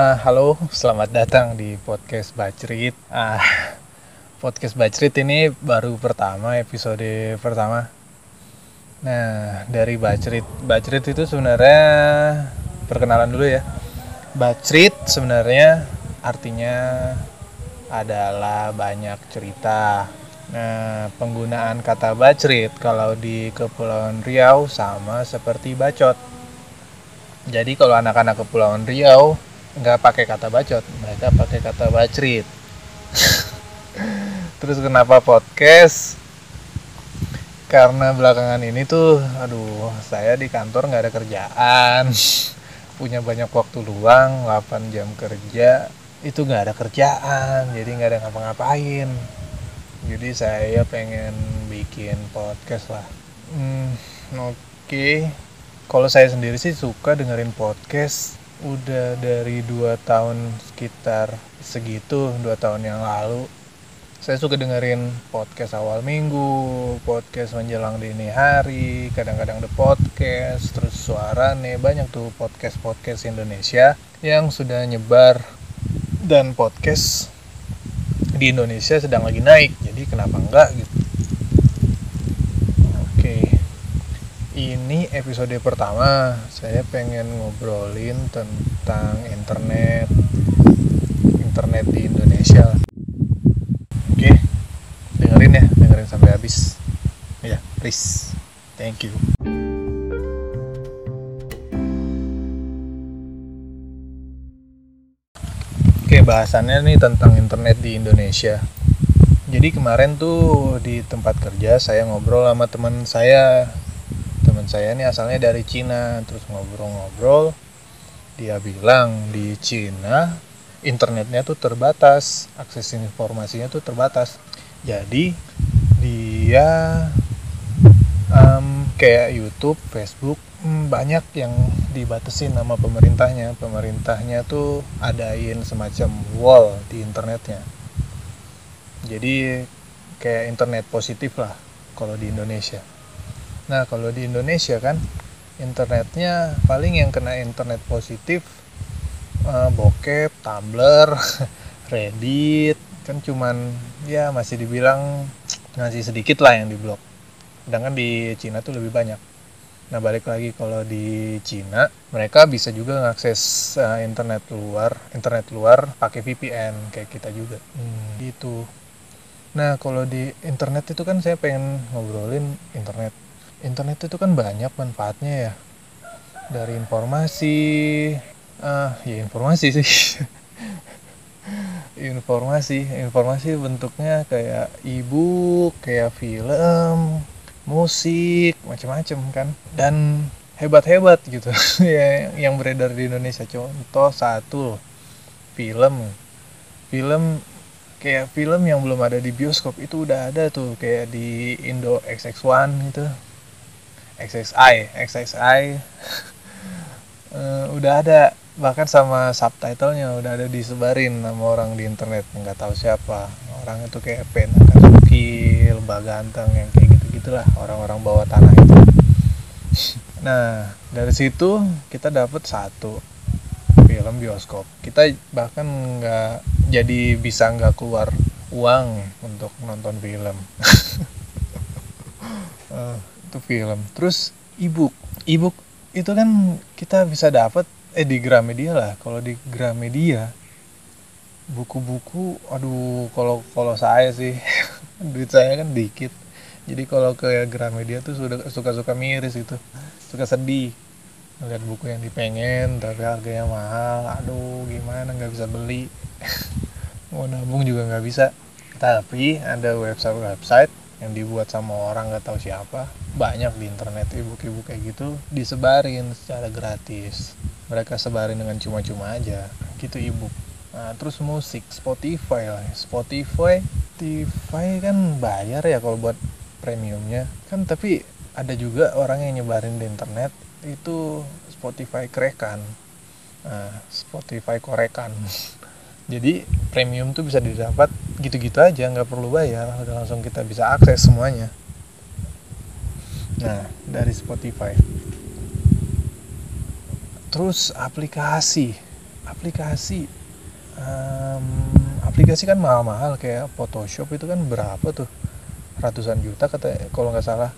Uh, halo, selamat datang di podcast Bacrit. Ah, podcast Bacrit ini baru pertama episode pertama. Nah, dari Bacrit, Bacrit itu sebenarnya perkenalan dulu ya. Bacrit sebenarnya artinya adalah banyak cerita. Nah, penggunaan kata bacrit kalau di Kepulauan Riau sama seperti bacot. Jadi kalau anak-anak Kepulauan Riau nggak pakai kata bacot mereka pakai kata bacrit. Terus kenapa podcast? Karena belakangan ini tuh aduh saya di kantor nggak ada kerjaan. Punya banyak waktu luang 8 jam kerja itu nggak ada kerjaan jadi nggak ada ngapa-ngapain. Jadi saya pengen bikin podcast lah. Hmm, oke. Okay. kalau saya sendiri sih suka dengerin podcast udah dari dua tahun sekitar segitu dua tahun yang lalu saya suka dengerin podcast awal minggu podcast menjelang dini hari kadang-kadang the podcast terus suara nih banyak tuh podcast podcast Indonesia yang sudah nyebar dan podcast di Indonesia sedang lagi naik jadi kenapa enggak gitu ini episode pertama. Saya pengen ngobrolin tentang internet. Internet di Indonesia. Oke dengerin ya. Dengerin sampai habis. Ya please. Thank you. Oke bahasannya nih tentang internet di Indonesia. Jadi kemarin tuh di tempat kerja saya ngobrol sama teman saya teman saya ini asalnya dari Cina. Terus ngobrol-ngobrol dia bilang di Cina internetnya tuh terbatas akses informasinya tuh terbatas. Jadi dia um, kayak YouTube Facebook um, banyak yang dibatasi nama pemerintahnya. Pemerintahnya tuh adain semacam wall di internetnya. Jadi kayak internet positif lah kalau di Indonesia Nah kalau di Indonesia kan internetnya paling yang kena internet positif uh, bokep, Tumblr, Reddit kan cuman ya masih dibilang masih sedikit lah yang diblok. Sedangkan di Cina tuh lebih banyak. Nah balik lagi kalau di Cina mereka bisa juga mengakses uh, internet luar, internet luar pakai VPN kayak kita juga. Hmm, gitu. Nah kalau di internet itu kan saya pengen ngobrolin internet internet itu kan banyak manfaatnya ya. Dari informasi ah ya informasi sih. Informasi informasi bentuknya kayak e-book kayak film musik macam-macam kan. Dan hebat-hebat gitu. Ya yang beredar di Indonesia. Contoh satu film. Film kayak film yang belum ada di bioskop itu udah ada tuh kayak di Indo XX1 gitu XXI XXI uh, udah ada bahkan sama subtitlenya udah ada disebarin sama orang di internet nggak tahu siapa. Orang itu kayak pen Kasuki lebah ganteng yang kayak gitu gitulah orang-orang bawah tanah itu. Nah dari situ kita dapat satu film bioskop. Kita bahkan nggak jadi bisa nggak keluar uang untuk nonton film itu film. Terus ebook. Ebook itu kan kita bisa dapat eh di Gramedia lah. Kalau di Gramedia buku-buku aduh kalau kalau saya sih duit saya kan dikit. Jadi kalau ke Gramedia tuh sudah suka-suka miris itu suka sedih. Ngeliat buku yang dipengen tapi harganya mahal. Aduh gimana nggak bisa beli. Mau nabung juga nggak bisa. Tapi ada website website yang dibuat sama orang nggak tahu siapa banyak di internet ibu-ibu kayak gitu disebarin secara gratis. Mereka sebarin dengan cuma-cuma aja gitu ibu. Nah terus musik Spotify lah. Spotify Spotify kan bayar ya kalau buat premiumnya. Kan tapi ada juga orang yang nyebarin di internet itu Spotify kerekan. Nah, Spotify korekan jadi premium tuh bisa didapat gitu-gitu aja nggak perlu bayar udah langsung kita bisa akses semuanya. Nah dari Spotify. Terus aplikasi. Aplikasi um, aplikasi kan mahal-mahal kayak Photoshop itu kan berapa tuh? Ratusan juta kata kalau nggak salah.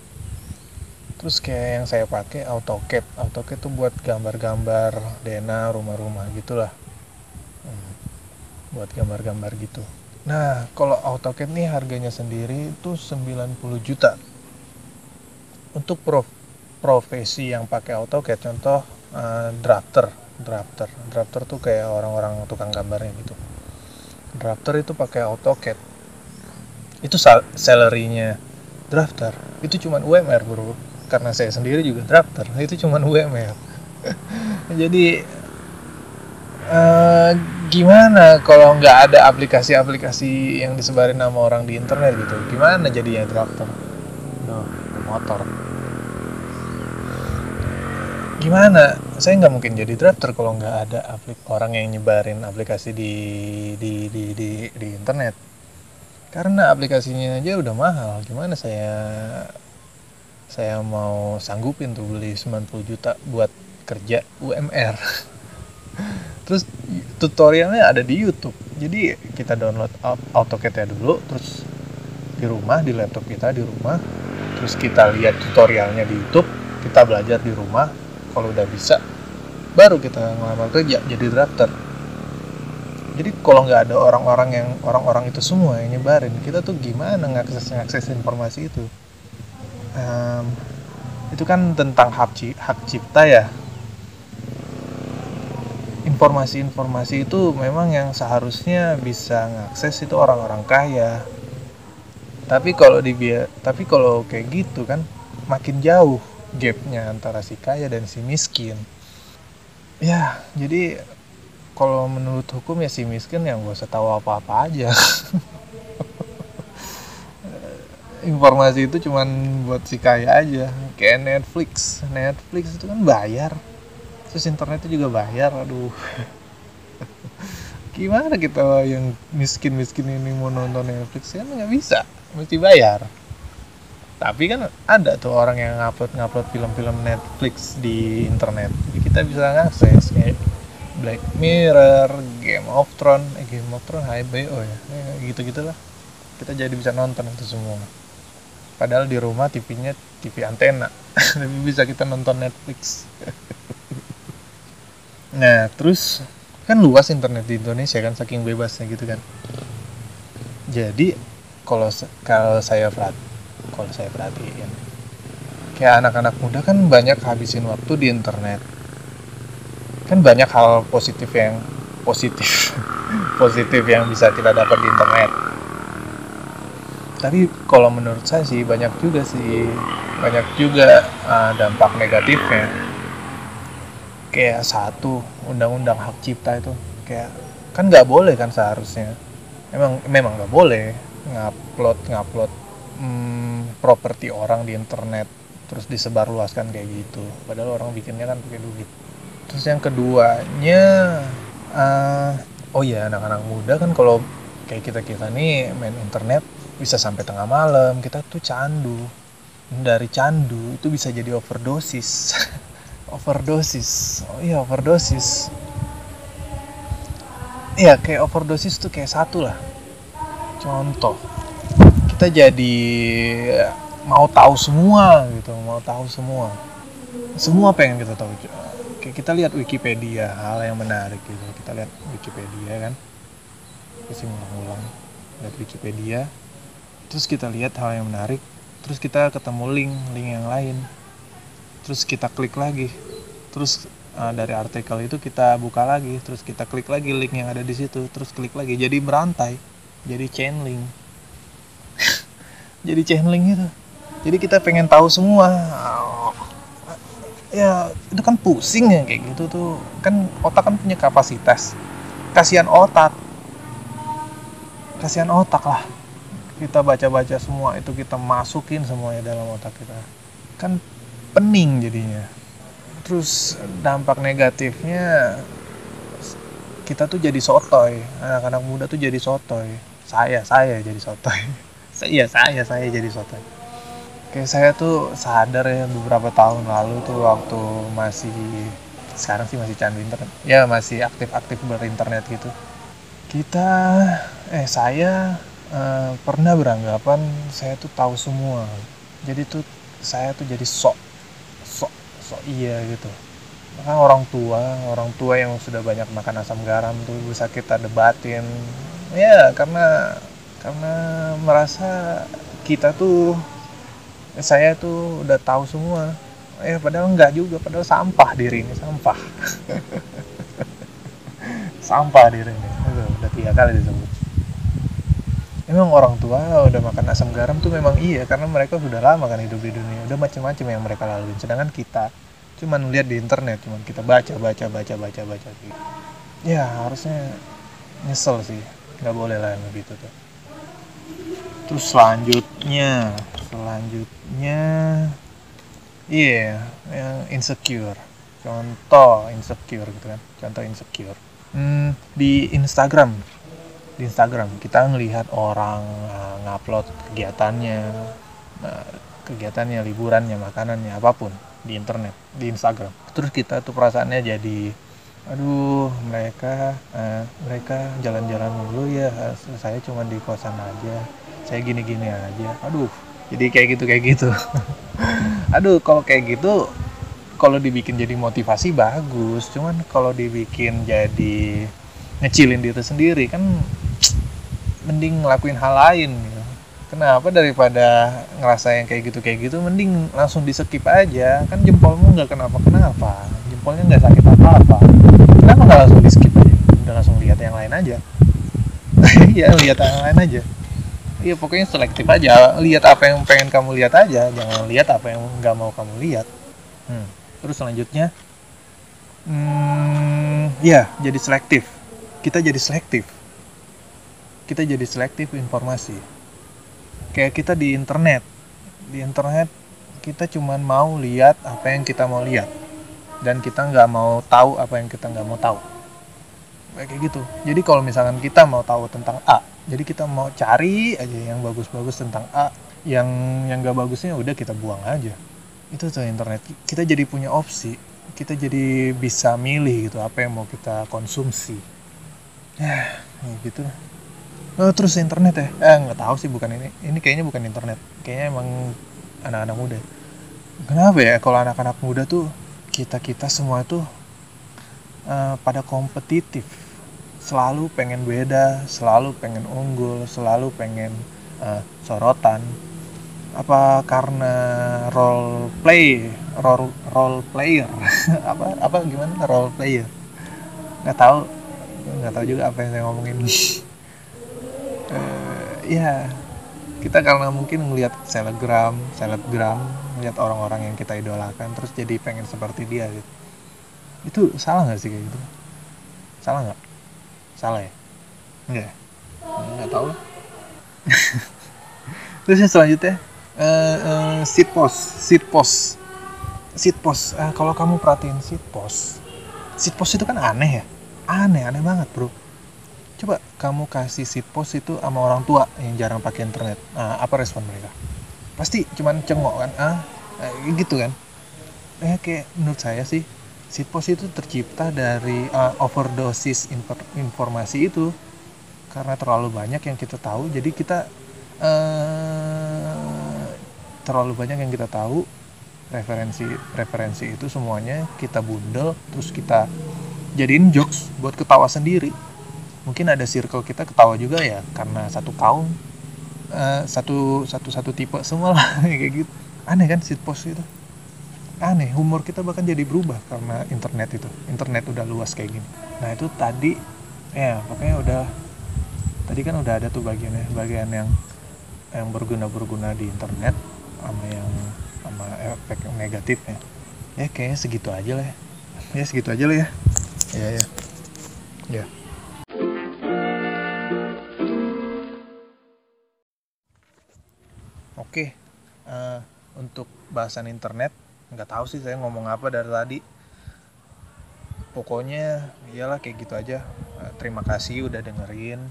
Terus kayak yang saya pakai AutoCAD. AutoCAD tuh buat gambar-gambar dena rumah-rumah gitulah buat gambar-gambar gitu. Nah kalau AutoCAD nih harganya sendiri itu 90 juta. Untuk prof profesi yang pakai AutoCAD contoh uh, drafter drafter. Drafter tuh kayak orang-orang tukang gambarnya gitu. Drafter itu pakai AutoCAD. Itu sal salarynya drafter. Itu cuma UMR bro. Karena saya sendiri juga drafter itu cuma UMR jadi uh, gimana kalau nggak ada aplikasi-aplikasi yang disebarin nama orang di internet gitu? Gimana jadinya drafter no, motor. Gimana? Saya nggak mungkin jadi drafter kalau nggak ada aplik orang yang nyebarin aplikasi di di di di, di internet. Karena aplikasinya aja udah mahal gimana saya saya mau sanggupin tuh beli 90 juta buat kerja UMR terus tutorialnya ada di YouTube. Jadi kita download AutoCAD ya dulu terus di rumah di laptop kita di rumah. Terus kita lihat tutorialnya di YouTube kita belajar di rumah. Kalau udah bisa baru kita ngelamar kerja jadi drafter. Jadi kalau nggak ada orang-orang yang orang-orang itu semua yang nyebarin kita tuh gimana ngakses ngakses informasi itu? Um, itu kan tentang hak, hak cipta ya informasi-informasi itu memang yang seharusnya bisa ngakses itu orang-orang kaya. Tapi kalau di tapi kalau kayak gitu kan makin jauh gapnya antara si kaya dan si miskin. Ya jadi kalau menurut hukum ya si miskin yang gak usah tahu apa-apa aja. Informasi itu cuman buat si kaya aja. Kayak Netflix. Netflix itu kan bayar terus internet itu juga bayar aduh. Gimana kita yang miskin-miskin ini mau nonton Netflix? Kan nggak bisa. Mesti bayar. Tapi kan ada tuh orang yang ngupload ngupload film-film Netflix di internet. Jadi kita bisa ngakses kayak Black Mirror, Game of Thrones, eh, Game of Thrones HBO ya, eh, gitu gitulah. Kita jadi bisa nonton itu semua. Padahal di rumah TV-nya TV antena, tapi bisa kita nonton Netflix. nah, terus kan luas internet di Indonesia kan saking bebasnya gitu kan. Jadi kalau kalau saya perhat kalau saya perhatiin kayak anak-anak muda kan banyak habisin waktu di internet. Kan banyak hal positif yang positif positif yang bisa kita dapat di internet. Tapi kalau menurut saya sih banyak juga sih banyak juga uh, dampak negatifnya kayak satu undang-undang hak cipta itu kayak kan nggak boleh kan seharusnya. Emang memang nggak boleh ngupload ngupload hmm, properti orang di internet terus disebarluaskan kayak gitu. Padahal orang bikinnya kan pakai duit. Terus yang keduanya uh, oh ya anak-anak muda kan kalau kayak kita kita nih main internet bisa sampai tengah malam kita tuh candu. Dari candu itu bisa jadi overdosis overdosis oh iya overdosis iya kayak overdosis tuh kayak satu lah contoh kita jadi mau tahu semua gitu mau tahu semua semua pengen kita tahu Oke, kita lihat Wikipedia, hal yang menarik gitu. Kita lihat Wikipedia kan. Kita ulang-ulang lihat Wikipedia. Terus kita lihat hal yang menarik, terus kita ketemu link, link yang lain. Terus kita klik lagi. Terus uh, dari artikel itu kita buka lagi, terus kita klik lagi link yang ada di situ, terus klik lagi. Jadi berantai. Jadi chain link. Jadi chain link itu. Jadi kita pengen tahu semua ya itu kan pusing ya kayak gitu tuh kan otak kan punya kapasitas kasihan otak kasihan otak lah kita baca-baca semua itu kita masukin semuanya dalam otak kita kan pening jadinya. Terus dampak negatifnya kita tuh jadi sotoy. Anak-anak muda tuh jadi sotoy. Saya saya jadi sotoy. Saya saya saya jadi sotoy. Kayak saya tuh sadar ya beberapa tahun lalu tuh waktu masih sekarang sih masih candu internet. Ya masih aktif-aktif berinternet gitu. Kita eh saya eh, pernah beranggapan saya tuh tahu semua. Jadi tuh saya tuh jadi sok sok iya gitu. Kan orang tua orang tua yang sudah banyak makan asam garam tuh bisa kita debatin. Ya karena karena merasa kita tuh saya tuh udah tahu semua. Eh padahal enggak juga padahal sampah diri ini sampah. Sampah diri ini udah, udah tiga kali disebut. Emang orang tua udah makan asam garam tuh memang iya karena mereka sudah lama kan hidup di dunia udah macam-macam yang mereka lalui. Sedangkan kita cuman lihat di internet cuman kita baca baca baca baca baca gitu. Ya harusnya nyesel sih. Nggak boleh lah begitu tuh. Terus selanjutnya selanjutnya iya yeah, yang insecure. Contoh insecure gitu kan contoh insecure. Hmm, di Instagram. Di Instagram kita ngelihat orang uh, ngupload kegiatannya uh, kegiatannya liburannya makanannya apa pun di internet di Instagram. Terus kita tuh perasaannya jadi aduh mereka uh, mereka jalan-jalan dulu ya saya cuma di kosan aja saya gini-gini aja. Aduh jadi kayak gitu kayak gitu. Aduh kalau kayak gitu kalau dibikin jadi motivasi bagus cuman kalau dibikin jadi ngecilin diri sendiri kan mending ngelakuin hal lain gitu. Kenapa daripada ngerasa yang kayak gitu kayak gitu mending langsung di skip aja. Kan jempolmu nggak kenapa kenapa jempolnya nggak sakit apa apa kenapa nggak langsung di skip aja? Udah langsung lihat yang lain aja. Ya lihat yang lain aja. Iya pokoknya selektif aja. Lihat apa yang pengen kamu lihat aja. Jangan lihat apa yang nggak mau kamu lihat. Hmm. terus selanjutnya hmm, ya jadi selektif. Kita jadi selektif. Kita jadi selektif informasi kayak kita di internet. Di internet kita cuman mau lihat apa yang kita mau lihat. Dan kita nggak mau tahu apa yang kita nggak mau tahu. Kayak gitu. Jadi kalau misalkan kita mau tahu tentang A jadi kita mau cari aja yang bagus-bagus tentang A. Yang yang gak bagusnya udah kita buang aja. Itu tuh internet. Kita jadi punya opsi. Kita jadi bisa milih gitu apa yang mau kita konsumsi. Ya gitu oh, terus internet ya? Eh nggak tahu sih bukan ini. Ini kayaknya bukan internet. Kayaknya emang anak-anak muda. Kenapa ya kalau anak-anak muda tuh kita kita semua tuh uh, pada kompetitif? Selalu pengen beda, selalu pengen unggul, selalu pengen uh, sorotan. Apa karena role play, role role player, apa apa gimana? Role player? Nggak tahu, nggak tahu juga apa yang saya ngomongin. uh, ya kita karena mungkin ngelihat selebgram, selebgram, ngelihat orang-orang yang kita idolakan, terus jadi pengen seperti dia gitu. Itu salah nggak sih kayak gitu? Salah nggak? salah ya enggak enggak tahu lah terus yang selanjutnya uh, uh, seat post seat post seat post uh, kalau kamu perhatiin seat post seat post itu kan aneh ya aneh aneh banget bro coba kamu kasih seat post itu sama orang tua yang jarang pakai internet. Uh, apa respon mereka? Pasti cuman cengok kan ah uh, gitu kan? Eh kayak menurut saya sih Sitpos itu tercipta dari uh, overdosis infor informasi itu. Karena terlalu banyak yang kita tahu jadi kita uh, terlalu banyak yang kita tahu referensi referensi itu semuanya kita bundel terus kita jadiin jokes buat ketawa sendiri mungkin ada circle kita ketawa juga ya karena satu kaum uh, satu satu satu tipe semua lah kayak gitu. Aneh kan sitpos itu? Aneh humor kita bahkan jadi berubah karena internet itu. Internet udah luas kayak gini. Nah itu tadi ya pokoknya udah tadi kan udah ada tuh bagiannya bagian yang yang berguna berguna di internet sama yang sama efek negatifnya ya kayaknya segitu aja lah ya, ya segitu aja lah ya. Ya ya. Ya oke uh, untuk bahasan internet nggak tahu sih saya ngomong apa dari tadi. Pokoknya iyalah kayak gitu aja. Eh, terima kasih udah dengerin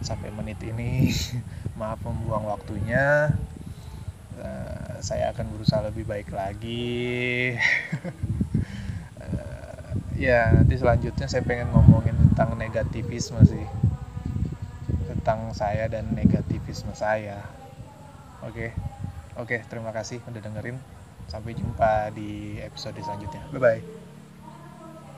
sampai menit ini. Maaf membuang waktunya. Uh, saya akan berusaha lebih baik lagi. Uh, ya nanti selanjutnya saya pengen ngomongin tentang negativisme sih. Tentang saya dan negativisme saya oke. Oke terima kasih udah dengerin. Sampai jumpa di episode selanjutnya. Bye bye